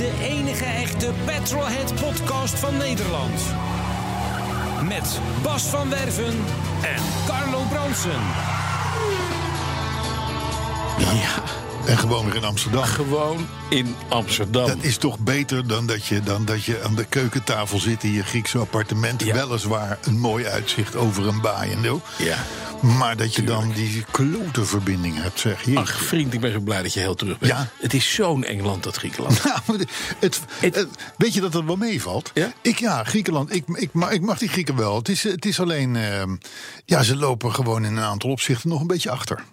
De enige echte Petrolhead podcast van Nederland. Met Bas van Werven en Carlo Bronsen. Ja, En gewoon weer in Amsterdam. gewoon in Amsterdam. Dat is toch beter dan dat, je, dan dat je aan de keukentafel zit in je Griekse appartement. Ja. Weliswaar een mooi uitzicht over een baai en zo. Ja. Maar dat je dan die klote verbinding hebt, zeg je. Ach, vriend, ik ben zo blij dat je heel terug bent. Ja. Het is zo'n Engeland, dat Griekenland. Nou, het, weet je dat dat wel meevalt? Ja? Ik, ja, Griekenland. Ik, ik, ik mag die Grieken wel. Het is, het is alleen. ehm, ja, ze lopen gewoon in een aantal opzichten nog een beetje achter.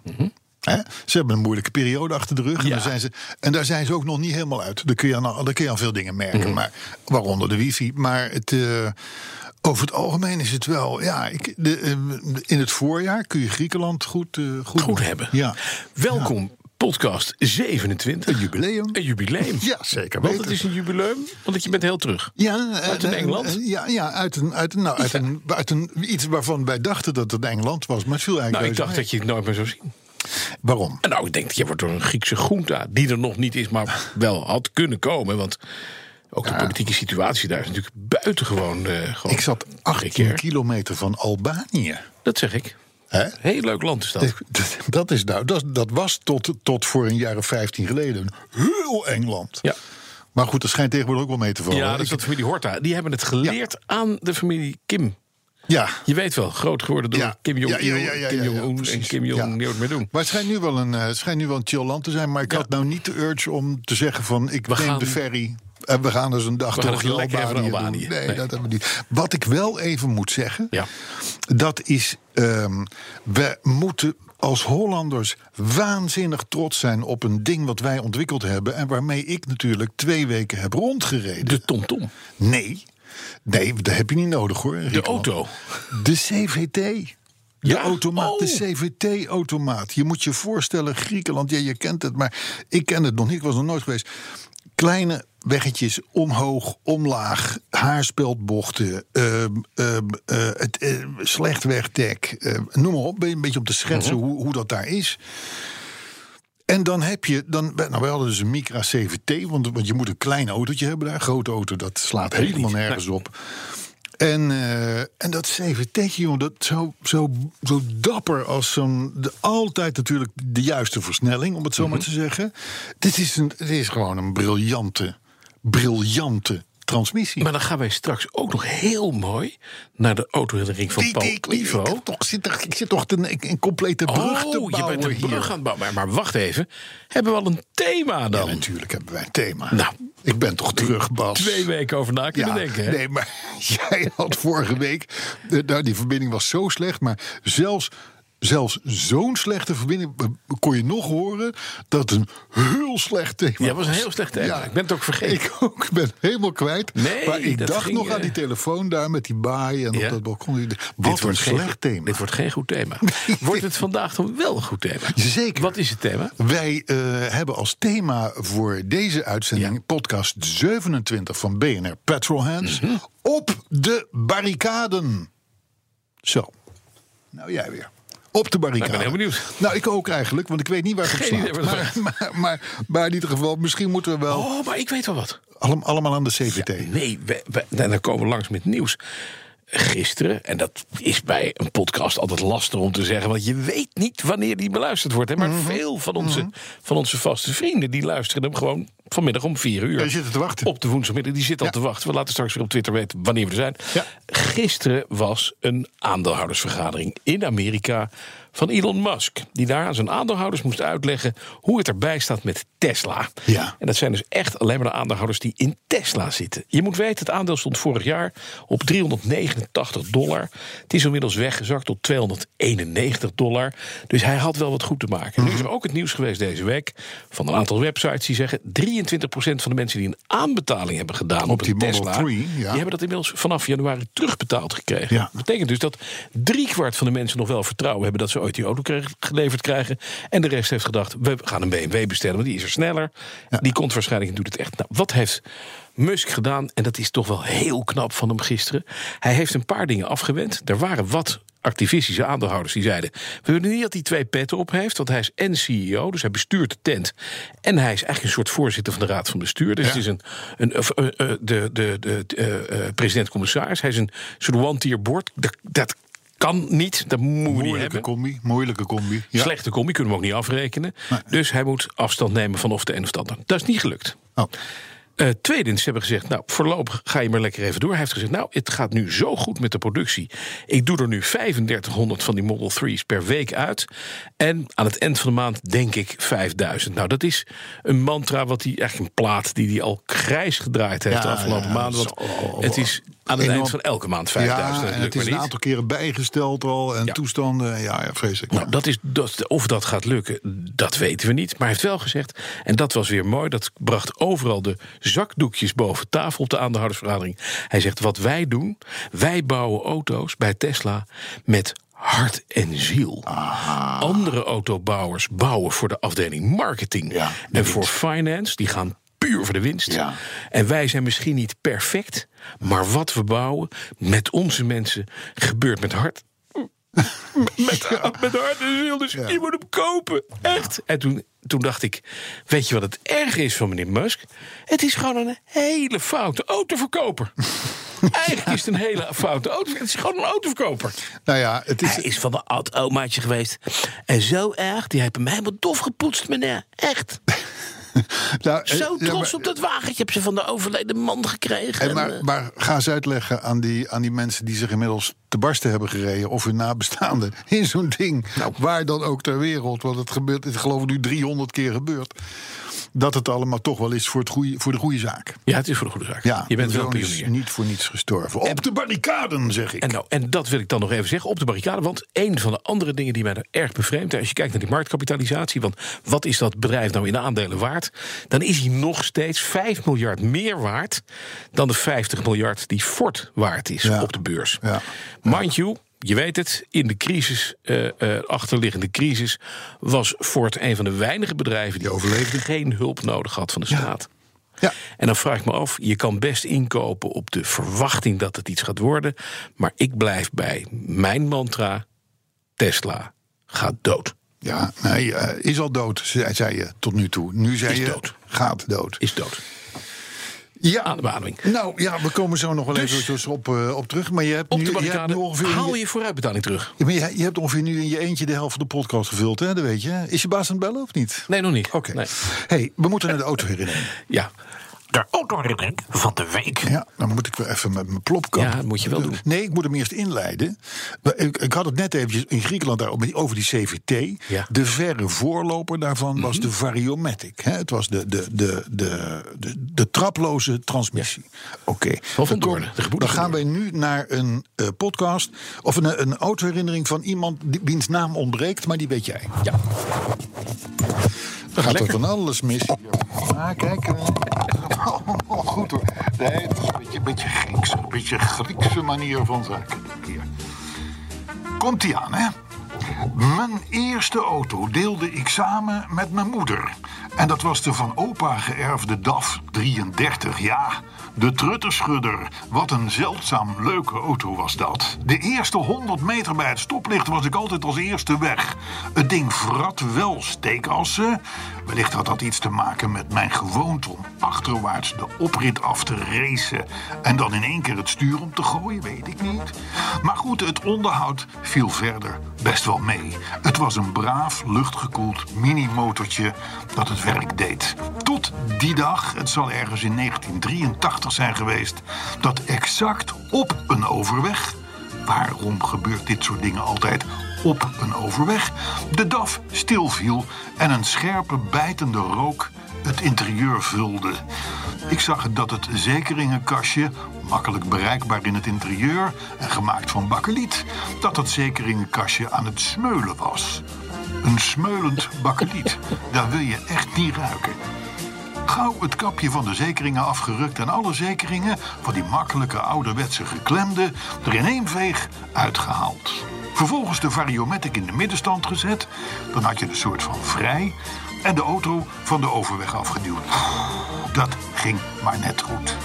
Ze hebben een moeilijke periode achter de rug. En. Ja. daar zijn ze, en daar zijn ze ook nog niet helemaal uit. Daar kun je aan, daar kun je aan veel dingen merken. Mhm. Maar, waaronder de wifi. Maar het, eh, over het algemeen is het wel. Ja, ik, de, eh, in het voorjaar kun je Griekenland goed, eh, goed, Goed hebben. Ja. Welkom, podcast 27. Een jubileum. Een jubileum. Ja, zeker Want het is een jubileum, want je bent heel terug. Ja, Uit een Engeland? Ja, ja uit, een, uit, een, nou, uit, Ja. een, uit een, iets waarvan wij dachten dat het Engeland was. Maar het viel eigenlijk Nou, ik dacht dat je het nooit meer zou zien. Waarom? Nou, ik denk dat je wordt door een Griekse groente, die er nog niet is, maar wel had kunnen komen. Want ook de politieke situatie daar is natuurlijk buitengewoon. eh gewoon Ik zat 18 precair. kilometer van Albanië. Dat zeg ik. Heel leuk land is dat. Dat, is nou, dat, dat was tot, tot voor een jaar of 15 geleden heel Engeland. Ja. Maar goed, dat schijnt tegenwoordig ook wel mee te vallen. Ja, dat is dat familie Horta. Die hebben het geleerd aan de familie Kim. Ja. Je weet wel, groot geworden door Ja. Kim Jong-il, Ja, ja, ja, ja, Kim Jong-un en. Kim Jong Ja. niet meer doen. Maar het schijnt nu wel een, eh, het schijnt nu wel een chill land te zijn. Maar ik had nou niet de urge om te zeggen van ik We neem gaan- de ferry. En we gaan dus een dag even Albanië naar. Albanië. Nee, Nee. dat hebben we niet. Wat ik wel even moet zeggen, Ja. dat is... ehm, we moeten als Hollanders waanzinnig trots zijn op een ding wat wij ontwikkeld hebben... en waarmee ik natuurlijk twee weken heb rondgereden. De TomTom. Nee, nee, dat heb je niet nodig hoor. De auto. De CVT. De Ja? automaat, de Oh. CVT-automaat. Je moet je voorstellen, Griekenland, ja, je kent het, maar ik ken het nog niet, ik was nog nooit geweest. Kleine weggetjes, omhoog, omlaag, haarspeldbochten, ehm, ehm, eh, het, eh, slecht wegdek, eh, noem maar op, een beetje om te schetsen Mhm. hoe, hoe dat daar is. En dan heb je, dan, nou, wij hadden dus een Micra CVT, want, want je moet een klein autootje hebben daar. Een grote auto, dat slaat helemaal niet. nergens op. En, eh, en dat CVT, jongen, dat zo, zo, zo dapper als zo'n. de- Altijd natuurlijk de juiste versnelling, om het zo Mhm. maar te zeggen. Dit is, een, dit is gewoon een briljante, briljante transmissie. Maar dan gaan wij straks ook nog heel mooi naar de autoherinnering van Die- Paul die- ik, Ivo. ik, toch, zit, ik zit toch een, een complete brug te Oh, je bouwen bent een hier. brug aan het bouwen. Maar, maar wacht even. Hebben we al een thema Ja, dan? natuurlijk hebben wij een thema. Nou, ik ben toch terug, Bas. Twee weken over na kunnen denken. Hè? Nee, maar jij had vorige week. nou, die verbinding was zo slecht. Maar zelfs, zelfs zo'n slechte verbinding. eh, kon je nog horen. dat het een heel slecht thema Ja, het was een heel slecht thema. Ik ben het ook vergeten. Ik ook. Ik ben helemaal kwijt. Nee, maar ik dacht ging, nog aan eh, die telefoon daar met die baai. en Ja. op dat balkon. Wat Dit een wordt geen- slecht thema. Dit wordt geen goed thema. Wordt het vandaag dan wel een goed thema? Zeker. Wat is het thema? Wij eh, hebben als thema voor deze uitzending, Ja. podcast 27 van BNR Petrolheads, Mhm. op de barricaden. Zo. Nou, jij weer. Op de barricade. Ik ben heel benieuwd. Nou, ik ook eigenlijk, want ik weet niet waar het op idee Maar, maar, maar, maar in ieder geval, misschien moeten we wel Oh, maar ik weet wel wat. allem- allemaal aan de CVT. Nee, we, dan komen we langs met nieuws. Gisteren, en dat is bij een podcast altijd lastig om te zeggen, want je weet niet wanneer die beluisterd wordt. Hè? Maar Mhm. veel van onze, van onze vaste vrienden die luisteren hem gewoon vanmiddag om vier uur. Die zitten te wachten. Op de woensdagmiddag, die zitten al Ja. te wachten. We laten straks weer op Twitter weten wanneer we er zijn. Ja. Gisteren was een aandeelhoudersvergadering in Amerika van Elon Musk. Die daar aan zijn aandeelhouders moest uitleggen hoe het erbij staat met Tesla. Ja. En dat zijn dus echt alleen maar de aandeelhouders die in Tesla zitten. Je moet weten, het aandeel stond vorig jaar op 389 dollar. Het is inmiddels weggezakt tot 291 dollar. Dus hij had wel wat goed te maken. Nu is er ook het nieuws geweest deze week van een aantal websites die zeggen 23% van de mensen die een aanbetaling hebben gedaan op, die een Model Tesla, 3, ja. die hebben dat inmiddels vanaf januari terugbetaald gekregen. Ja. Dat betekent dus dat driekwart van de mensen nog wel vertrouwen hebben dat ze ooit die auto kreeg- geleverd krijgen. En de rest heeft gedacht, we gaan een BMW bestellen, want die is er sneller. Die komt waarschijnlijk en doet het echt. Nou, wat heeft Musk gedaan? En dat is toch wel heel knap van hem gisteren. Hij heeft een paar dingen afgewend. Er waren wat activistische aandeelhouders die zeiden... we willen niet dat hij twee petten op heeft, want hij is en CEO... dus hij bestuurt de tent. En hij is eigenlijk een soort voorzitter van de raad van bestuur. Dus Ja. het is een, een, of, eh, eh, de, de, de eh, president-commissaris. Hij is een soort one-tier board. Dat, dat kan niet, dat moet je niet Moeilijke hebben. combi, moeilijke combi. Ja. Slechte combi kunnen we ook niet afrekenen. Nee. Dus hij moet afstand nemen van of de een of de ander. Dat is niet gelukt. Oh. Tweedens hebben gezegd, nou, voorlopig ga je maar lekker even door. Hij heeft gezegd, nou, het gaat nu zo goed met de productie. Ik doe er nu 3500 van die Model 3's per week uit. En aan het eind van de maand denk ik 5000. Nou, dat is een mantra, wat hij eigenlijk een plaat die hij al grijs gedraaid heeft Ja, de afgelopen ja, maanden. Want het is aan het eind van elke maand 5000. Ja, en het is een aantal keren bijgesteld al. En Ja. toestanden, ja, ja vreselijk. Nou, dat is, dat, of dat gaat lukken, dat weten we niet. Maar hij heeft wel gezegd, en dat was weer mooi... dat bracht overal de zakdoekjes boven tafel op de aandeelhoudersvergadering. Hij zegt, wat wij doen, wij bouwen auto's bij Tesla met hart en ziel. Andere autobouwers bouwen voor de afdeling marketing... Ja, en voor finance, die gaan puur voor de winst. Ja. En wij zijn misschien niet perfect... maar wat we bouwen met onze mensen gebeurt met hart met, met hart en ziel, dus je moet hem kopen. Echt. En toen, toen dacht ik, weet je wat het erg is van meneer Musk? Het is gewoon een hele foute autoverkoper. Eigenlijk is het een hele foute auto. Het is gewoon een autoverkoper. Nou ja, het is, Hij is van de oud omaatje geweest. En zo erg, die heeft hem helemaal dof gepoetst, meneer. Echt. nou, eh, Zo ja, trots maar- op dat wagentje heb ze van de overleden man gekregen. En maar, eh, maar ga eens uitleggen aan die, aan die mensen die zich inmiddels te barsten hebben gereden. of hun nabestaanden in zo'n ding. Nou. Waar dan ook ter wereld. Want het gebeurt, het geloof ik nu 300 keer gebeurd. Dat het allemaal toch wel is voor, het goede, voor de goede zaak. ja, het is voor de goede zaak. Ja, je bent wel pionier. niet voor niets gestorven. Op de barricaden, zeg ik. En, nou, en dat wil ik dan nog even zeggen op de barricade. Want een van de andere dingen die mij er erg bevreemdt... als je kijkt naar die marktkapitalisatie... want wat is dat bedrijf nou in aandelen waard... dan is hij nog steeds 5 miljard meer waard... dan de 50 miljard die Ford waard is Ja. op de beurs. Ja. Mind you, je weet het, in de crisis, eh, eh, achterliggende crisis... was Ford een van de weinige bedrijven... die overleefde. geen hulp nodig had van de staat. Ja. En dan vraag ik me af, je kan best inkopen op de verwachting dat het iets gaat worden. Maar ik blijf bij mijn mantra: Tesla gaat dood. Ja, nee, eh, is al dood, zei, zei je tot nu toe. Nu zei Is je, dood. gaat dood. Is dood. Ja, Aan de nou ja, we komen zo nog wel Dus- even op, eh, op terug. Maar je hebt, Op nu, de je barricade nu ongeveer... haal je vooruitbetaling terug. Ja, maar je, je hebt ongeveer nu in je eentje de helft van de podcast gevuld, hè? Dat weet je. Is je baas aan het bellen of niet? Nee, nog niet. Oké. Nee. hey, we moeten naar de autoherinnering. Ja. De autoherinnering van de week. Ja, dan moet ik weer even met mijn plopkap. Ja, dat moet je wel doen. Nee, ik moet hem eerst inleiden. Ik, ik had het net eventjes in Griekenland daar, over die CVT. Ja. Mhm. De verre voorloper daarvan was de Variomatic. Hè? Het was de, de, de, de, de, de traploze transmissie. Oké. Van Dan gaan wij nu naar een eh, podcast. Of een, een autoherinnering van iemand die, wiens naam ontbreekt, maar die weet jij. Ja. Dan gaat er Lekker. van alles mis. Ah, kijk. eh, Oh, goed hoor. Nee, het is een beetje, een beetje Grieks. Een beetje Griekse manier van zaken. Hier. Komt ie aan, hè? Mijn eerste auto deelde ik samen met mijn moeder. En dat was de van opa geërfde DAF 33, ja. De Trutterschudder. Wat een zeldzaam leuke auto was dat. De eerste 100 meter bij het stoplicht was ik altijd als eerste weg. Het ding vrat wel steekassen. Wellicht had dat iets te maken met mijn gewoonte om achterwaarts de oprit af te racen. En dan in één keer het stuur om te gooien, weet ik niet. Maar goed, het onderhoud viel verder best wel mee. Het was een braaf, luchtgekoeld mini-motortje dat het werk deed. Tot die dag, het zal ergens in 1983 zijn geweest, dat exact op een overweg waarom gebeurt dit soort dingen altijd op een overweg? De DAF stilviel en een scherpe, bijtende rook het interieur vulde. Ik zag dat het zekeringenkastje, makkelijk bereikbaar in het interieur en gemaakt van bakkeliet, dat het zekeringenkastje aan het smeulen was. Een smeulend bakkeliet, daar wil je echt niet ruiken. Gauw het kapje van de zekeringen afgerukt en alle zekeringen van die makkelijke ouderwetse geklemde er in één veeg uitgehaald. Vervolgens de variomatic in de middenstand gezet. Dan had je een soort van vrij en de auto van de overweg afgeduwd. Dat ging maar net goed.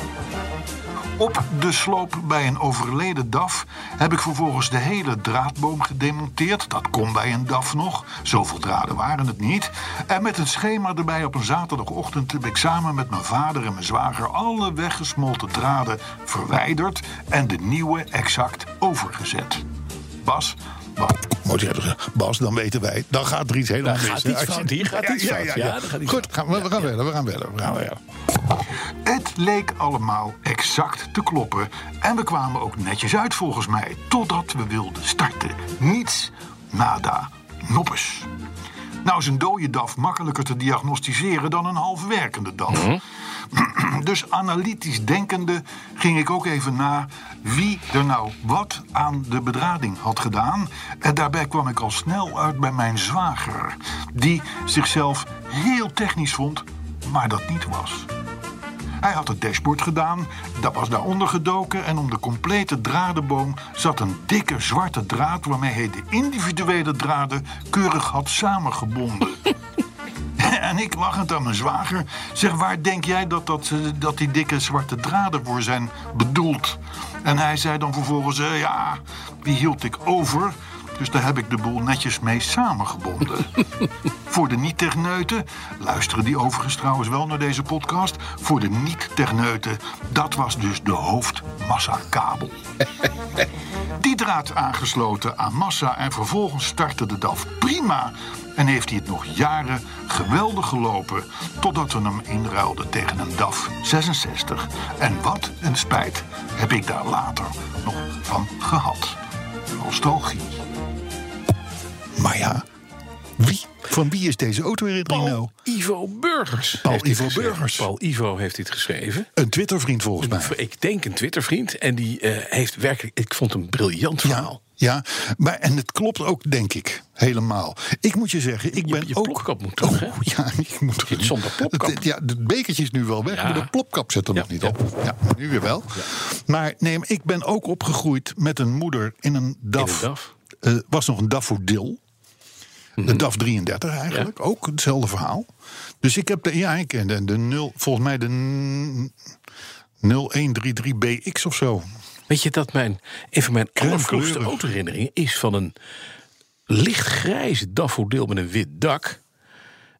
Op de sloop bij een overleden DAF heb ik vervolgens de hele draadboom gedemonteerd. Dat kon bij een DAF nog, zoveel draden waren het niet. En met een schema erbij op een zaterdagochtend heb ik samen met mijn vader en mijn zwager alle weggesmolten draden verwijderd en de nieuwe exact overgezet. Bas, wat? Moet je hebben gezegd, Bas, dan weten wij. Dan gaat er iets helemaal Dan mis. gaat iets fout. Hier gaat iets fout. Ja, dan gaat iets Goed, gaan we, we gaan bellen, we gaan bellen. We gaan bellen. Het leek allemaal exact te kloppen en we kwamen ook netjes uit volgens mij, totdat we wilden starten. Niets, nada, noppes. Nou is een dode DAF makkelijker te diagnosticeren dan een half werkende DAF. Dus analytisch denkende ging ik ook even na wie er nou wat aan de bedrading had gedaan. En daarbij kwam ik al snel uit bij mijn zwager, die zichzelf heel technisch vond, maar dat niet was. Hij had het dashboard gedaan, dat was daaronder gedoken en om de complete dradenboom zat een dikke zwarte draad waarmee hij de individuele draden keurig had samengebonden. En ik lachend aan mijn zwager. Zeg, waar denk jij dat, dat, eh, dat die dikke zwarte draden voor zijn bedoeld? En hij zei dan vervolgens, eh, ja, die hield ik over. Dus daar heb ik de boel netjes mee samengebonden. Voor de niet-techneuten, luisteren die overigens trouwens wel naar deze podcast. Voor de niet-techneuten, dat was dus de hoofdmassakabel. Die draad aangesloten aan massa en vervolgens startte de DAF prima. En heeft hij het nog jaren geweldig gelopen. Totdat we hem inruilden tegen een DAF 66. En wat een spijt heb ik daar later nog van gehad. Nostalgie. Maar ja, wie, van wie is deze autoherinnering nou? Paul Ivo Burgers. Paul Ivo geschreven. Burgers. Paul Ivo heeft dit geschreven. Een Twittervriend volgens mij. Ik denk een Twittervriend. En die eh, heeft werkelijk... Ik vond een briljant Ja, verhaal. ja, maar en het klopt ook, denk ik, helemaal. Ik moet je zeggen, ik Je- ben je ook... plopkap moet terug, hè? Oh, ja, ik moet Zit zonder plopkap. Het, ja, het bekertje is nu wel weg, Ja. maar de plopkap zit er Ja, nog niet ja. op. Ja, nu weer wel. Maar nee, ik ben ook opgegroeid met een moeder in een DAF. In een DAF. Eh, was nog een Daffodil. Mhm. De DAF 33 eigenlijk, ook hetzelfde verhaal. Dus ik heb de, ja, ik de, de 0, volgens mij de n- 0133BX of zo. Weet je dat mijn, een van mijn allervroegste autoherinneringen is van een lichtgrijze daffodil met een wit dak.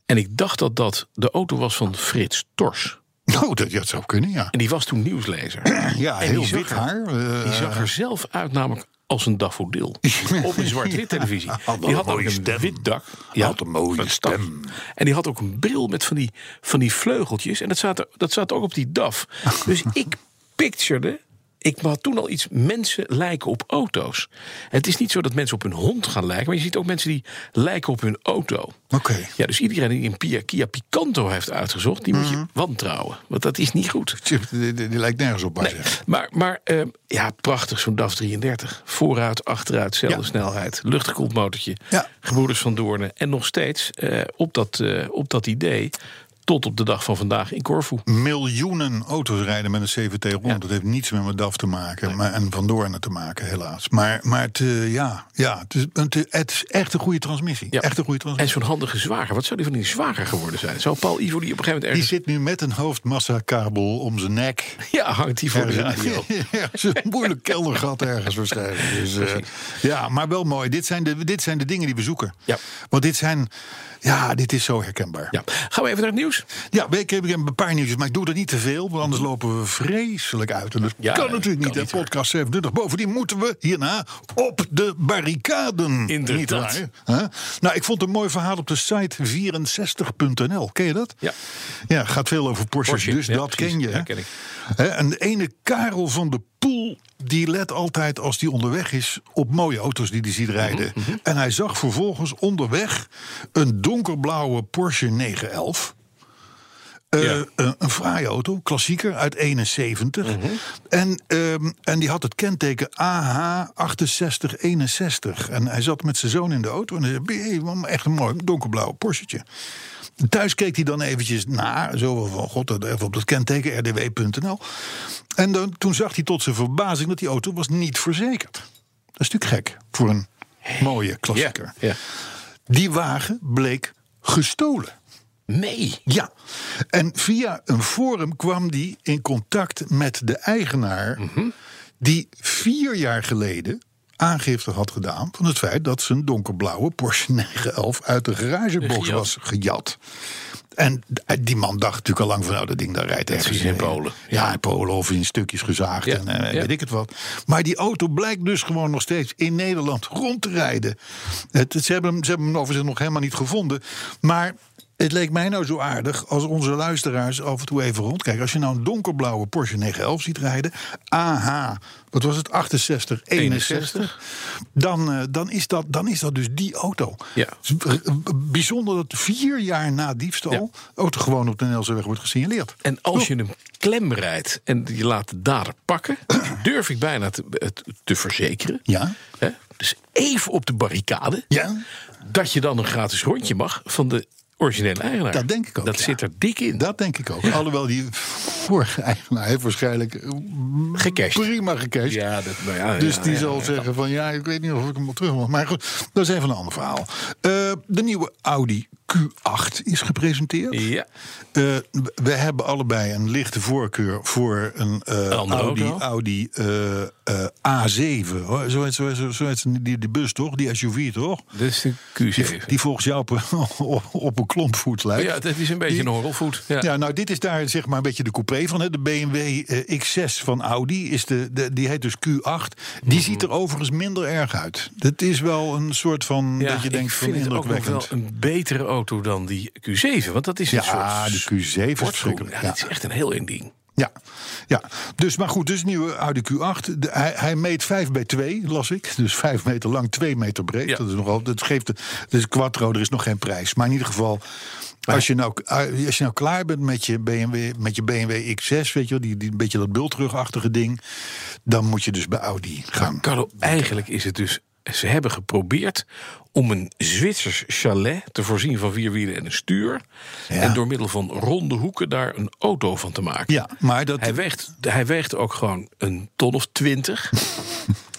En ik dacht dat dat de auto was van Frits Tors. Nou, dat, dat zou kunnen, ja. En die was toen nieuwslezer. Ja, En heel wit haar. eh, Die zag er zelf uit, namelijk als een daffodil. Op een zwart-wit televisie. Had Die had ook een stem. wit dak. Had een mooie stem. En die had ook een bril met van die, van die vleugeltjes. En dat zat, er- dat zat ook op die DAF. Dus ik pictured... Ik had toen al iets mensen lijken op auto's. Het is niet zo dat mensen op hun hond gaan lijken, maar je ziet ook mensen die lijken op hun auto. Oké. Ja, dus iedereen die een Kia, Kia Picanto heeft uitgezocht, die moet Mhm. je wantrouwen. Want dat is niet goed. Die, die- die lijkt nergens op, maar. Maar, maar eh, ja, prachtig zo'n DAF 33. Vooruit, achteruit, zelfde Ja. snelheid. Luchtgekoeld motortje. Ja. Gebroeders van Doornen. En nog steeds eh, op, dat, eh, op dat idee. Tot op de dag van vandaag in Corfu. Miljoenen auto's rijden met een CVT rond. Ja. Dat heeft niets meer met DAF te maken. Maar, en van Doornen te maken, helaas. Maar, maar het, eh, ja, ja, het, is, het, is echt een goede transmissie. Ja. Echt een goede En transmissie. zo'n handige zwager. Wat zou die van die zwager geworden zijn? Zou Paul Ivo die op een gegeven moment Die ergens... zit nu met een hoofdmassakabel om zijn nek. Ja, hangt die voor radio. Ja, zo'n moeilijk keldergat ergens waarschijnlijk. Dus, eh, ja, maar wel mooi. Dit zijn, de, dit zijn de dingen die we zoeken. Ja. Want dit zijn... Ja, dit is zo herkenbaar. Ja. Gaan we even naar het nieuws? Ja, ik heb, een paar nieuwtjes, maar ik doe er niet te veel, want anders lopen we vreselijk uit. En dat Ja, kan natuurlijk kan niet. niet, De podcast 27. Bovendien moeten we hierna op de barricaden. Inderdaad. Niet waar, hè? Nou, ik vond een mooi verhaal op de site 64.nl. Ken je dat? Ja. Ja, gaat veel over Porsche, dus ja, dat precies. ken je. Ja, hè? ken ik. Hè, En de ene Karel van de Poel die let altijd als hij onderweg is op mooie auto's die hij ziet rijden. En hij zag vervolgens onderweg een donkerblauwe Porsche 911. Eh, Ja. een, een fraaie auto, klassieker uit 71. en, ehm, en die had het kenteken AH6861. En hij zat met zijn zoon in de auto en hij zei: "Hey, wat echt een mooi donkerblauw Porschetje. Thuis keek hij dan eventjes na, zo van god, even op dat kenteken rdw.nl. En dan, toen zag hij tot zijn verbazing dat die auto was niet verzekerd. Dat is natuurlijk gek voor een mooie klassieker. Die wagen bleek gestolen. Nee. Ja, en via een forum kwam die in contact met de eigenaar, die vier jaar geleden aangifte had gedaan van het feit dat zijn donkerblauwe Porsche 911 uit de garagebox Gejat. was gejat. En die man dacht natuurlijk al lang van, nou, dat ding daar rijdt ergens in Polen. Ja, in Polen of in stukjes gezaagd Ja, en eh, ja. weet ik het wat. Maar die auto blijkt dus gewoon nog steeds in Nederland rond te rijden. Het, het- ze, hebben hem, ze hebben hem overigens nog helemaal niet gevonden. Maar het leek mij nou zo aardig als onze luisteraars af en toe even rondkijken. Als je nou een donkerblauwe Porsche 911 ziet rijden, AH, wat was het, 68, 61, dan, eh, dan, is dat, dan is dat dus die auto. Ja. Eh, Bijzonder dat vier jaar na diefstal auto gewoon op de Nederlandse weg wordt gesignaleerd. En als je hem klem rijdt en je laat de dader pakken, durf ik bijna te, het te verzekeren. Ja. Hè? Dus even op de barricade. Ja. Dat je dan een gratis rondje mag van de originele eigenaar. Dat denk ik ook, Dat ja. zit er dik in. Dat denk ik ook. Alhoewel die vorige eigenaar heeft waarschijnlijk eh, Gecashed. prima gecashed. Ja, dat, nou ja, Dus die zal zeggen van ja, ik weet niet of ik hem wel terug mag. Maar goed, dat is even een ander verhaal. Eh, de nieuwe Audi Q8 is gepresenteerd. Ja. Eh, we hebben allebei een lichte voorkeur voor een eh, Audi. Audi eh, eh, A7. Hoor. Zo heet, zo, zo heet die, die bus toch? Die SUV toch? Dat is de Die, Q7. die volgens jou op, een- op een klompvoet lijkt. ja, dat is een beetje Die- een horrelvoet. Ja. Ja, nou, dit is daar zeg maar een beetje de coupé van. Hè. De BMW eh, X6 van Audi, is de, de, die heet dus Q8. Die ziet er overigens minder erg uit. Dat is wel een soort van, Ja, dat je denkt ik van indrukwekkend. een betere auto dan die Q7. Want dat is een Ja, soort de Q7 is verschrikkelijk. Ja. dat is echt een heel eng ding. Ja, ja. Dus, maar goed, dus nieuwe Audi Q8. De, hij, hij meet 5 bij 2, las ik. Dus 5 meter lang, 2 meter breed. Ja. Dat is nogal, dat geeft de, dus quattro, er is nog geen prijs. Maar in ieder geval, als je nou, als je nou klaar bent met je BMW, met je BMW X6, weet je wel, die, die een beetje dat bultrugachtige ding, dan moet je dus bij Audi gaan. Carlo, eigenlijk is het dus... Ze hebben geprobeerd om een Zwitsers chalet te voorzien van vier wielen en een stuur. Ja. En door middel van ronde hoeken daar een auto van te maken. Ja, maar dat. Hij, weegt, hij weegt ook gewoon een ton of twintig.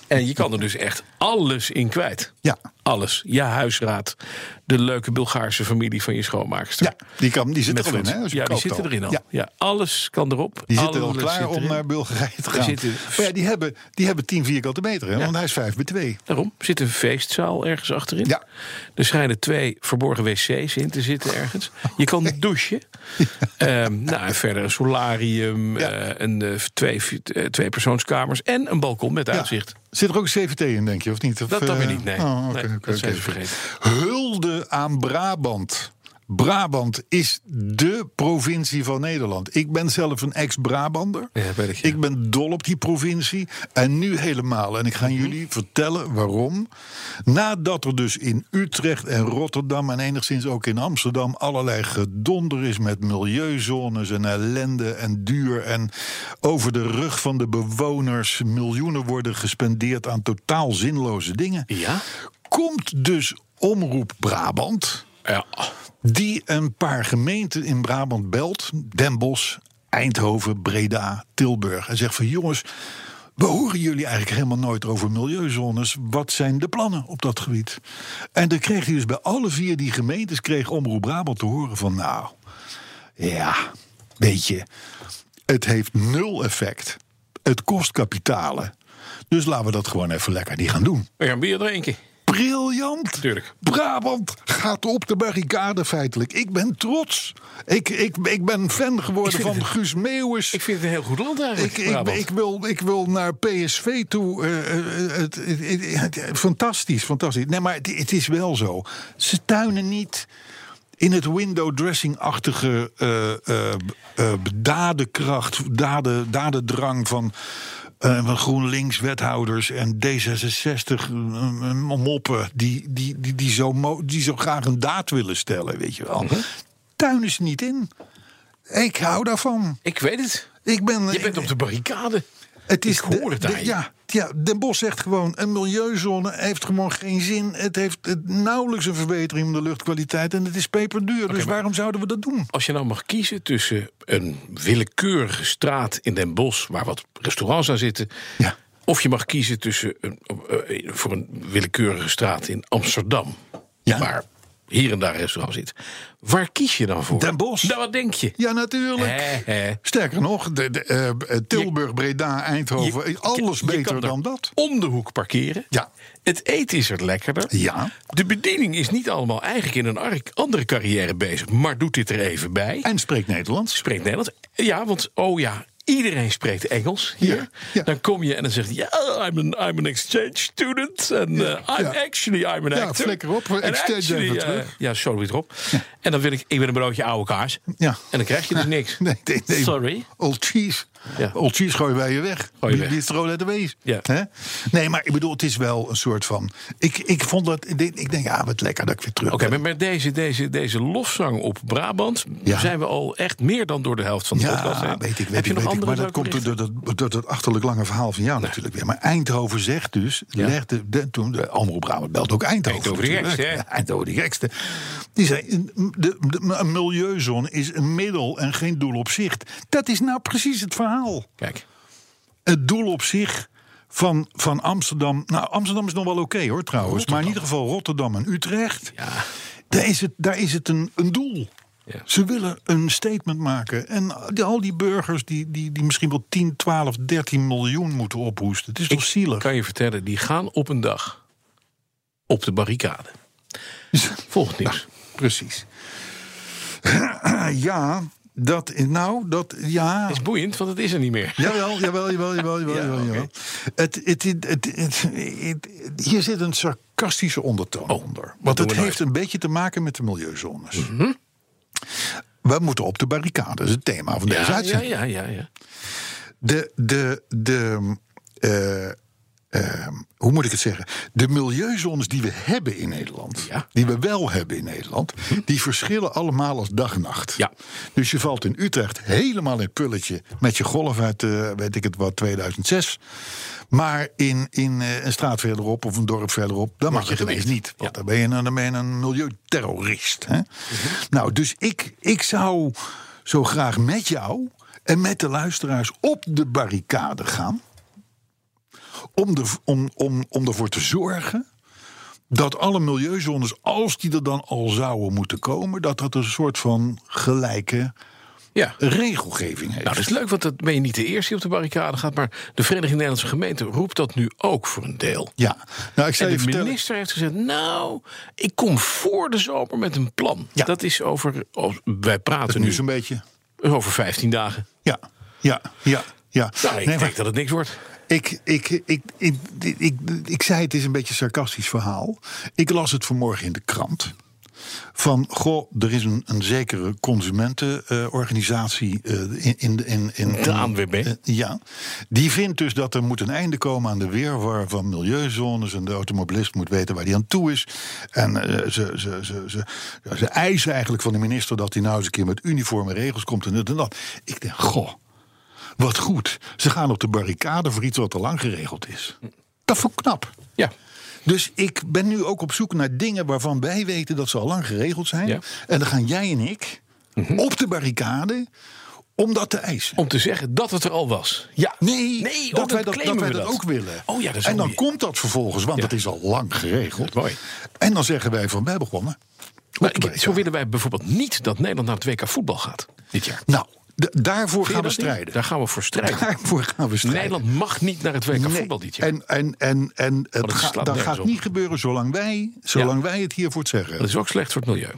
en je kan er dus echt alles in kwijt. Ja. Alles. Je huisraad. De leuke Bulgaarse familie van je schoonmaakster. ja, die, kan, die zit Met er al in, friends. hè? Ja, die zitten erin al. Ja. Ja. alles kan erop. Die zitten al Alles klaar om erin. naar Bulgarije te gaan. zitten- Maar ja, die hebben, die hebben 10 vierkante meter, hè? want hij is 5 bij 2. Daarom zit een feestzaal ergens achterin. Ja. Er schijnen twee verborgen wc's in te zitten ergens. Je kan douchen. Ehm, nou, en verder een solarium, Ja. eh, een, eh, twee, eh, twee persoonskamers en een balkon met uitzicht. Zit er ook een CVT in, denk je, of niet? Of, Dat dan eh, weer niet, nee. oh, oké, Nee, oké, dat zijn oké. ze vergeten. Hulde aan Brabant. Brabant is de provincie van Nederland. Ik ben zelf een ex-Brabander. Ja, ik, ja. Ik ben dol op die provincie. En nu helemaal. En ik ga jullie vertellen waarom. Nadat er dus in Utrecht en Rotterdam... en enigszins ook in Amsterdam... allerlei gedonder is met milieuzones en ellende en duur... en over de rug van de bewoners... miljoenen worden gespendeerd aan totaal zinloze dingen... Ja? komt dus Omroep Brabant Ja. die een paar gemeenten in Brabant belt. Den Bosch, Eindhoven, Breda, Tilburg. En zegt van jongens, we horen jullie eigenlijk helemaal nooit over milieuzones. Wat zijn de plannen op dat gebied? En dan kreeg hij dus bij alle vier die gemeentes... kreeg Omroep Brabant te horen van nou, ja, weet je... het heeft nul effect. Het kost kapitalen. Dus laten we dat gewoon even lekker die gaan doen. We gaan bier drinken. Briljant. Tuurlijk. Brabant gaat op de barricade feitelijk. Ik ben trots. Ik, ik, ik ben fan geworden van het- Guus Meeuwis. Ik vind het een heel goed land eigenlijk. Ik, ik, wil, ik wil naar PSV toe. eh, eh, het, fantastisch, fantastisch. Nee, maar het, is wel zo. Ze tuinen niet in het window dressing-achtige eh, eh, dadenkracht, daden, dadendrang van van GroenLinks wethouders en D66 eh, moppen die, die, die, die, zo die zo graag een daad willen stellen, weet je wel. Mhm. Tuinen ze niet in. Ik hou daarvan. Ik weet het. Ik ben, Je bent op de barricade. het is ik hoor het de- de-. Ja, ja, Den Bosch zegt gewoon: een milieuzone heeft gewoon geen zin. Het heeft nauwelijks een verbetering van de luchtkwaliteit en het is peperduur. dus waarom zouden we dat doen? Als je nou mag kiezen tussen een willekeurige straat in Den Bosch... waar wat restaurants aan zitten... Ja. of je mag kiezen tussen een, eh, voor een willekeurige straat in Amsterdam... Ja. waar hier en daar restaurant zit. Waar kies je dan voor? Den Bosch. Nou, wat denk je? Ja, natuurlijk. Sterker nog, de, de, eh, Tilburg, Breda, Eindhoven, Je- alles je- beter er dan dat. Om de hoek parkeren. Ja. Het eten is er lekkerder. Ja. De bediening is niet allemaal eigenlijk in een andere carrière bezig, maar doet dit er even bij. En spreekt Nederlands. Spreekt Nederlands. Ja, want oh ja, iedereen spreekt Engels hier. Ja, ja. Dan kom je en dan zegt hij, ja, I'm an, I'm an exchange student. En uh, I'm ja. actually, I'm an Ja, actor. flikker op, exchange actually, even eh. Ja, zo weer erop. En dan wil ik, ik ben een broodje oude kaas. Ja. En dan krijg je dus niks. Nee, nee, nee. Sorry. Old cheese. Ja. Gooien wij je weg. Gooi je weg. Wie is er letter wees? Ja. Nee, maar ik bedoel, het is wel een soort van. Ik, ik vond dat. Ik denk, ja, wat lekker dat ik weer terug Oké, maar met deze, deze, deze lofzang op Brabant Ja. zijn we al echt meer dan door de helft van de podcast Ja, heen. weet ik, weet Heb ik, weet ik. Maar dat komt door, dat- door dat achterlijk lange verhaal van jou natuurlijk weer. Maar Eindhoven zegt dus, Ja. legde, de, toen de Omroep Brabant belt ook Eindhoven. Eindhoven de gekste, hè? Ja, Eindhoven de gekste. Die zei, een- de, de, een milieuzone is een middel en geen doel op zich. Dat is nou precies het verhaal. Kijk, Het doel op zich van, van Amsterdam. Nou, Amsterdam is nog wel oké hoor trouwens. Maar in ieder geval Rotterdam en Utrecht. ja, Daar is het, daar is het een, een doel. Ja. Ze willen een statement maken. En die- al die burgers die, die, die misschien wel 10, 12, 13 miljoen moeten ophoesten. Het is toch zielig? kan je vertellen, die gaan op een dag op de barricade. Volgend nieuws. Precies. ja, dat, nou, dat, ja. is boeiend, want het is er niet meer. Jawel, jawel, jawel, jawel, jawel. Ja, jawel. Het, het, het, het, het- het- hier zit een sarcastische ondertoon Oh, onder. Want het heeft een beetje te maken met de milieuzones. Mhm. We moeten op de barricade, dat is het thema van deze Ja, ja, uitzending. ja, ja, ja. De, de, de, eh, eh, hoe moet ik het zeggen? De milieuzones die we hebben in Nederland, Ja. die we wel hebben in Nederland, die verschillen allemaal als dag en nacht. Ja. Dus je valt in Utrecht helemaal in het pulletje met je golf uit, eh, weet ik het wat, 2006. Maar in, in eh, een straat verderop of een dorp verderop, dan mag, je ineens niet. Want dan, ben je, een- dan ben je een milieuterrorist. Hè? Nou, dus ik, ik zou zo graag met jou en met de luisteraars op de barricade gaan. Om, de, om, om, om ervoor te zorgen dat alle milieuzones, als die er dan al zouden moeten komen, dat dat een soort van gelijke ja. regelgeving heeft. Nou, dat is leuk, want dat ben je niet de eerste die op de barricade gaat. Maar de Vereniging Nederlandse Gemeenten roept dat nu ook voor een deel. ja, nou, ik En zal je de vertellen. minister heeft gezegd: Nou, ik kom voor de zomer met een plan. Ja. Dat is over. oh, wij praten Nu nu zo'n beetje. over 15 dagen. Ja, ja, ja. ja. Nou, ik Nee, denk maar- dat het niks wordt. Ik, ik, ik, ik, ik, ik, zei het is een beetje een sarcastisch verhaal. Ik las het vanmorgen in de krant. Van, goh, er is een, een zekere consumentenorganisatie eh, in, in, in, in... De ANWB. Eh, ja, die vindt dus dat er moet een einde komen aan de weerwar van milieuzones... en de automobilist moet weten waar hij aan toe is. En eh, ze, ze, ze, ze, ze eisen eigenlijk van de minister... dat hij nou eens een keer met uniforme regels komt en dit en dat. Ik denk, goh, wat goed. Ze gaan op de barricade voor iets wat al lang geregeld is. Dat vond ik knap. Ja. Dus ik ben nu ook op zoek naar dingen waarvan wij weten dat ze al lang geregeld zijn. Ja. En dan gaan jij en ik op de barricade om dat te eisen. Om te zeggen dat het er al was. Ja. Nee, nee oh, dat, wij dat, dat wij dat ook willen. Oh ja, dat en dan komt dat vervolgens, want Ja. het is al lang geregeld. Mooi. En dan zeggen wij van, wij begonnen. Maar ik, zo willen wij bijvoorbeeld niet dat Nederland naar het WK voetbal gaat dit jaar. Nou, daarvoor gaan we strijden. Daar gaan we voor strijden. Daarvoor gaan we strijden. Nederland mag niet naar het WK Nee. voetbal dit jaar. En, en, en, en het ga- dat gaat op. niet gebeuren zolang wij, zolang wij het hiervoor het zeggen. Dat is ook slecht voor het milieu.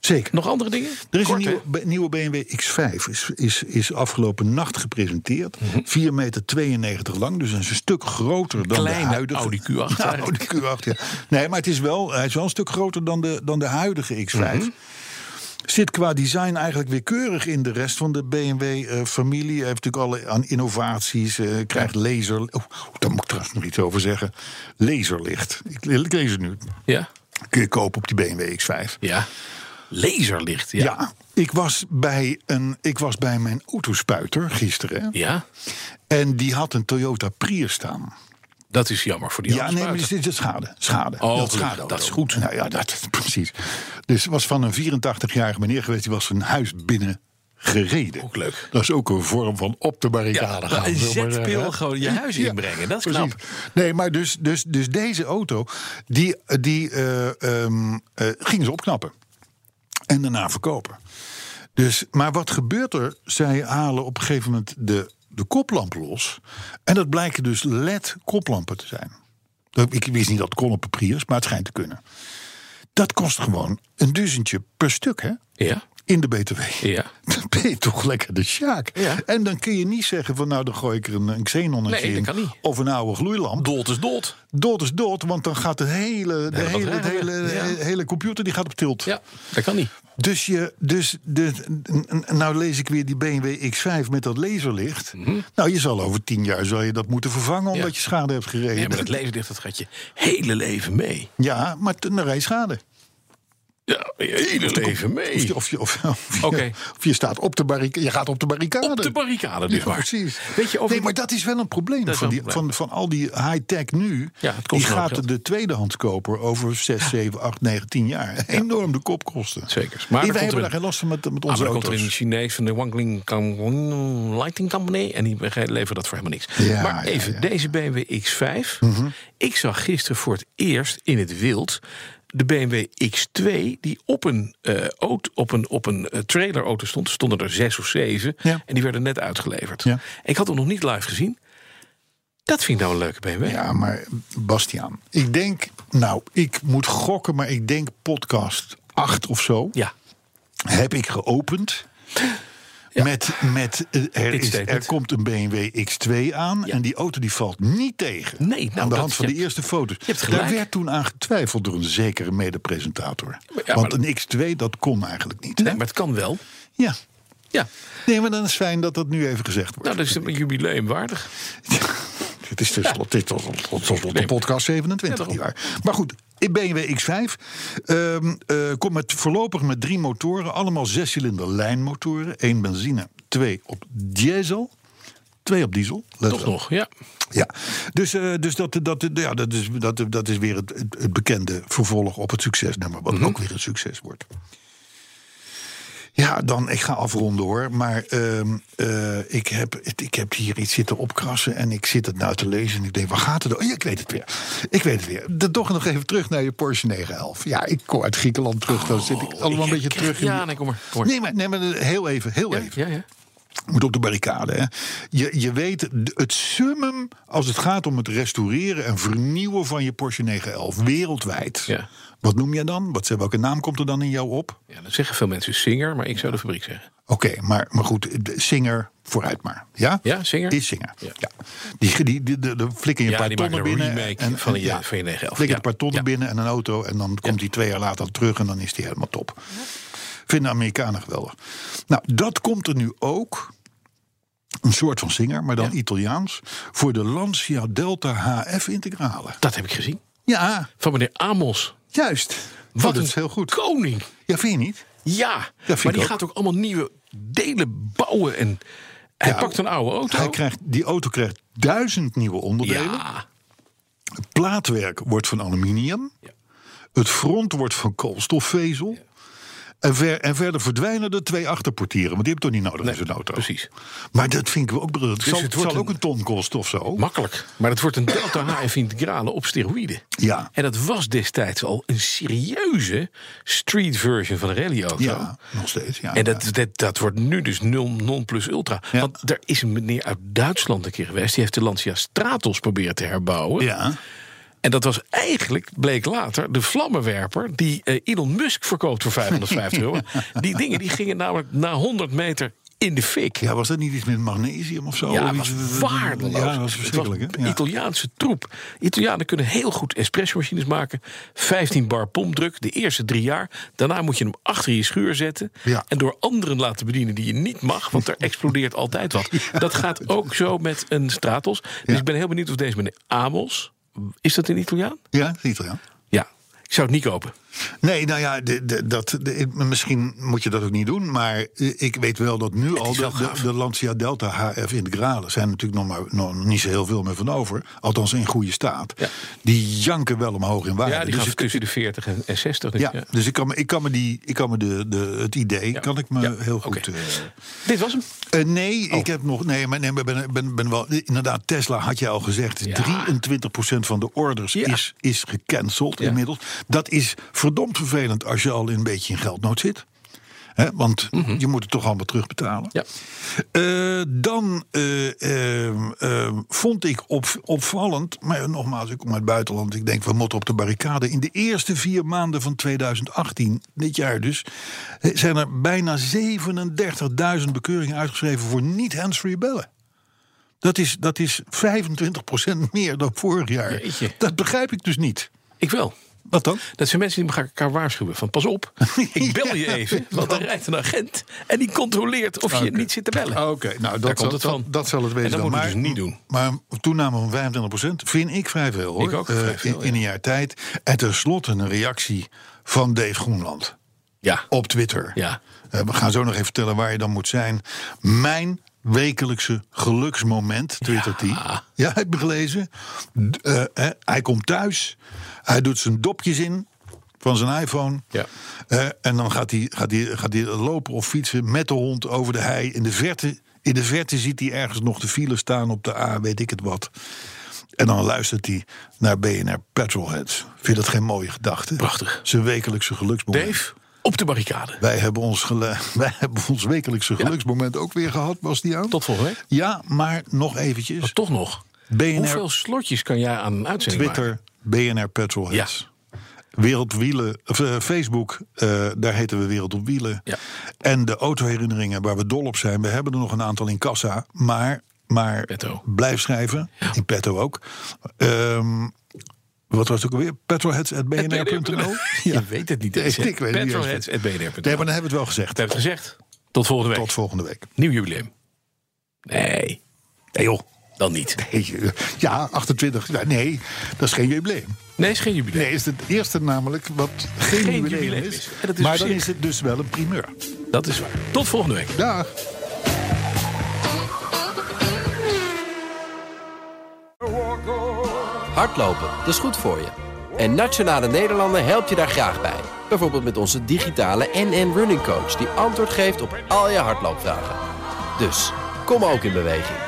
Zeker. Nog andere dingen? Er is Kort, een nieuwe, nieuwe BMW X5. Is, is, is afgelopen nacht gepresenteerd. 4 meter 92 lang. Dus een stuk groter dan Kleine de huidige. Audi Q8 Ja, eigenlijk. Audi Q8, ja. Nee, maar het is wel, hij is wel een stuk groter dan de, dan de huidige X5. Mhm. Zit qua design eigenlijk weer keurig in de rest van de BMW-familie. Hij heeft natuurlijk alle aan innovaties. eh, krijgt laser. Oh, daar moet ik trouwens nog iets over zeggen. Laserlicht. Ik, ik lees het nu. Ja? Kun je kopen op die BMW X5. Ja. Laserlicht, ja. Ja, ik, was bij een, ik was bij mijn autospuiter gisteren. Ja? En die had een Toyota Prius staan. Dat is jammer voor die Ja, nee, maar dit is schade. schade. Oh, Dat schade Dat is goed. Nou ja, dat, precies. Dus het was van een 84-jarige meneer geweest. Die was zijn huis binnen gereden. Ook leuk. Dat is ook een vorm van op de barricade Ja, gaan. een zetpil gewoon je huis inbrengen. Dat is precies. knap. Nee, maar dus, dus, dus deze auto, die, die eh, ehm, eh, gingen ze opknappen. En daarna verkopen. Dus, maar wat gebeurt er? Zij halen op een gegeven moment de, de koplamp los. En dat blijken dus LED-koplampen te zijn. Ik wist niet dat het kon op Prius, maar het schijnt te kunnen. Dat kost gewoon een duizendje per stuk, hè? Ja? In de BTW. Ja. Dan ben je toch lekker de sjaak. Ja. En dan kun je niet zeggen van nou dan gooi ik er een, een xenonnetje Nee, dat in. kan niet. Of een oude gloeilamp. Dood is dood. Dood is dood, want dan gaat de hele, de hele batterij hele, ja. hele computer die gaat op tilt. Ja, dat kan niet. Dus, je, dus de, nou lees ik weer die BMW X5 met dat laserlicht. Nou, je zal over tien jaar zal je dat moeten vervangen omdat Mhm. Ja. je schade hebt gereden. Nee, maar dat laserlicht dat gaat je hele leven mee. Ja, maar dan rij je schade. Ja, je hele leven mee. Of je, of je, of, of je, Oké. of je staat op de barricade. Je gaat op de barricade. Op de barricade, dus Ja, maar. precies. Weet je, over nee, maar dat is wel een probleem, van, wel die, probleem. Van, van al die high-tech nu. Ja, het kost die gaat geld. de tweedehandskoper over 6, 7, 8, 9, 10 jaar enorm de kop kosten. Zeker. Maar Maar wij hebben er daar geen last van met, met Ah, onze maar komt er auto's. een Chinees van de Wangling Lighting Company. En die leveren dat voor helemaal niks. Ja, maar even, ja. Deze BMW X5. Ik zag gisteren voor het eerst in het wild de BMW X2 die op een, eh, auto, op een, op een eh, trailerauto stond. Stonden er zes of zeven. Ja. En die werden net uitgeleverd. Ja. Ik had hem nog niet live gezien. Dat vind ik nou een leuke BMW. Ja, maar Bastiaan, ik denk, nou, ik moet gokken, maar ik denk podcast 8 of zo Ja. heb ik geopend. Ja. Met, met eh, er, is, er komt een BMW X2 aan Ja. en die auto die valt niet tegen. Nee, nou, aan de hand van de eerste foto's. Daar werd toen aan getwijfeld door een zekere medepresentator. ja, Want een X2 dat kon eigenlijk niet. hè? Nee, maar het kan wel. Ja. Ja. Nee, maar dan is het fijn dat dat nu even gezegd wordt. Nou, dat is een jubileum waardig. Het is tenslotte is tot- tot- tot- tot de podcast 27, Ja, daarom. nietwaar? Maar goed, BMW X5 ehm, eh, komt met, voorlopig met drie motoren. Allemaal zescilinder lijnmotoren. één benzine, twee op diesel. Twee op diesel. let Toch nog, ja. Ja, dus, eh, dus dat, dat, ja, dat, is, dat, dat is weer het, bekende vervolg op het succesnummer. Wat ook weer een succes wordt. Ja, dan, ik ga afronden hoor. Maar ehm, eh, ik, heb, ik heb hier iets zitten opkrassen en ik zit het nou te lezen. En ik denk, waar gaat het? Oh, ja, ik weet het weer. Ik weet het weer. Toch nog even terug naar je Porsche 911. Ja, ik kom uit Griekenland terug. Dan zit ik allemaal een beetje terug in. Ja, die- nee, kom maar. Kom maar. Nee, maar, nee, maar heel even, heel Ja, even ja, ja. moet op de barricade. Hè? Je, je weet het summum als het gaat om het restaureren en vernieuwen van je Porsche 911 wereldwijd. Ja. Wat noem je dan? Wat, welke naam komt er dan in jou op? Ja, dan zeggen veel mensen Singer, maar ik zou de fabriek zeggen. Oké, maar, maar goed, Singer vooruit maar. Ja, Ja, Singer? Is Singer. Ja. Ja. Die, die, die, de, de flikker je een Ja, paar die tonnen een binnen. remake van je- van je 911. Flikker Ja. een paar tonnen Ja. binnen en een auto. En dan komt die twee jaar later terug en dan is die helemaal top. Vinden de Amerikanen geweldig. Nou, dat komt er nu ook. Een soort van Singer, maar dan Ja. Italiaans. Voor de Lancia Delta HF Integrale. Dat heb ik gezien. Ja, Van meneer Amos. juist. Wat dat is heel goed. koning. Ja, vind je niet? Ja, maar die ook. gaat ook allemaal nieuwe delen bouwen. En hij Ja, pakt een oude auto. Hij krijgt, die auto krijgt duizend nieuwe onderdelen. ja, Het plaatwerk wordt van aluminium. Ja. Het front wordt van koolstofvezel. En, ver- en verder verdwijnen de twee achterportieren. Want die heb je toch niet nodig in zo'n auto. precies. Maar dat vind ik ook briljant. Het zal, het zal ook een- ton kosten of zo. Makkelijk. Maar het wordt een Delta HF Integrale op steroïden. Ja. En dat was destijds al een serieuze street version van een rallyauto. Ja, nog steeds. Ja, En dat, dat, dat wordt nu dus 0 non plus ultra. Ja. Want er is een meneer uit Duitsland een keer geweest... die heeft de Lancia Stratos proberen te herbouwen. ja. En dat was eigenlijk, bleek later, de vlammenwerper... die eh, Elon Musk verkoopt voor 550 euro. Die dingen die gingen namelijk na 100 meter in de fik. Ja, was dat niet iets met magnesium of zo? Ja, het was waardeloos. Ja, dat was Het verschrikkelijk. was? Ja. Italiaanse troep. Italianen kunnen heel goed espressomachines maken. 15 bar pompdruk de eerste drie jaar. Daarna moet je hem achter je schuur zetten. Ja. En door anderen laten bedienen die je niet mag. Want er explodeert altijd wat. Dat gaat ook zo met een Stratos. Dus ik ben heel benieuwd of deze meneer Amos... Is dat een Italiaan? Ja, dat is Italiaan. Ja. Ik zou het niet kopen. Nee, nou ja, de, de, dat, de- misschien moet je dat ook niet doen. Maar ik weet wel dat nu al de, Lancia Delta HF Integrale zijn natuurlijk nog, maar, nog niet zo heel veel meer van over. Althans in goede staat. Ja. Die janken wel omhoog in waarde. Ja, die dus ik- tussen de 40 en en 60. dus ja, ja. dus ik kan me, ik kan me, die, ik kan me de, de, het idee Ja. kan ik me heel goed. eh, Dit was hem. eh, nee, ik heb nog. Nee, maar nee, maar ben, ben, ben wel. Inderdaad, Tesla had je al gezegd. Ja. 23% van de orders is, is gecanceld inmiddels. Dat is verdomd vervelend als je al een beetje in geldnood zit. Hè, want je moet het toch allemaal terugbetalen. Ja. Eh, dan eh, ehm, ehm, vond ik op, opvallend, maar nogmaals, ik kom uit het buitenland. Ik denk, we moeten op de barricade. In de eerste vier maanden van 2018, dit jaar dus, eh, zijn er bijna 37.000 bekeuringen uitgeschreven voor niet-handsfree bellen. Dat is, dat is 25% meer dan vorig jaar. Jeetje. Dat begrijp ik dus niet. Ik wel. Wat dan? Dat zijn mensen die elkaar waarschuwen. Van pas op, ik bel je even. Want er rijdt een agent en die controleert of je niet zit te bellen. Oké, nou Daar dat, komt zal, het van. dat, dat zal het wezen. En dat dan. moet dus niet doen. Maar een toename van 25% vind ik vrij veel hoor. Ik ook, Eh, vrij veel, in, een jaar tijd. En tenslotte een reactie van Dave Groenland Ja, op Twitter. ja. Eh, we gaan zo nog even vertellen waar je dan moet zijn. Mijn wekelijkse geluksmoment, twittert hij. Ja, heb je gelezen? D- eh, eh, hij komt thuis, hij doet zijn dopjes in van zijn iPhone. Ja. Eh, en dan gaat hij, gaat, hij, gaat hij lopen of fietsen met de hond over de hei. In de verte, in de verte ziet hij ergens nog de file staan op de A, weet ik het wat. En dan luistert hij naar BNR Petrolheads. Vind je dat geen mooie gedachte? Prachtig. Zijn wekelijkse geluksmoment. Dave, op de barricade. Wij hebben ons, wij hebben ons wekelijkse geluksmoment ook weer gehad, was die aan? Tot volgende week. Ja, maar nog eventjes. Maar toch nog. BNR, Hoeveel slotjes kan jij aan een uitzending Twitter, maken? BNR Petrolheads. Wereldwielen, of, eh, Facebook, eh, daar heten we Wereld op Wielen. Ja. En de autoherinneringen waar we dol op zijn. We hebben er nog een aantal in kassa, maar, maar Petto. blijf schrijven. In petto ook. Ehm, wat was het ook alweer? Petrolheads.bnr.nl? Je weet het niet. Nee, ik weet het. Petrolheads.bnr.nl. Nee, maar dan hebben we het wel gezegd. Dat heb je gezegd. Tot volgende week. Tot volgende week. Nieuw jubileum. Nee. Nee joh. Dan niet. Ja, 28. ja, Nee, dat is geen jubileum. Nee, is geen jubileum. Nee, is het eerste namelijk wat geen, Geen jubileum, jubileum is. is. En dat is maar dan is het dus wel een primeur. Dat is waar. Tot volgende week. Dag. Hardlopen, dat is goed voor je. En Nationale Nederlanden helpt je daar graag bij. Bijvoorbeeld met onze digitale NN Running Coach... die antwoord geeft op al je hardloopvragen. Dus, kom ook in beweging.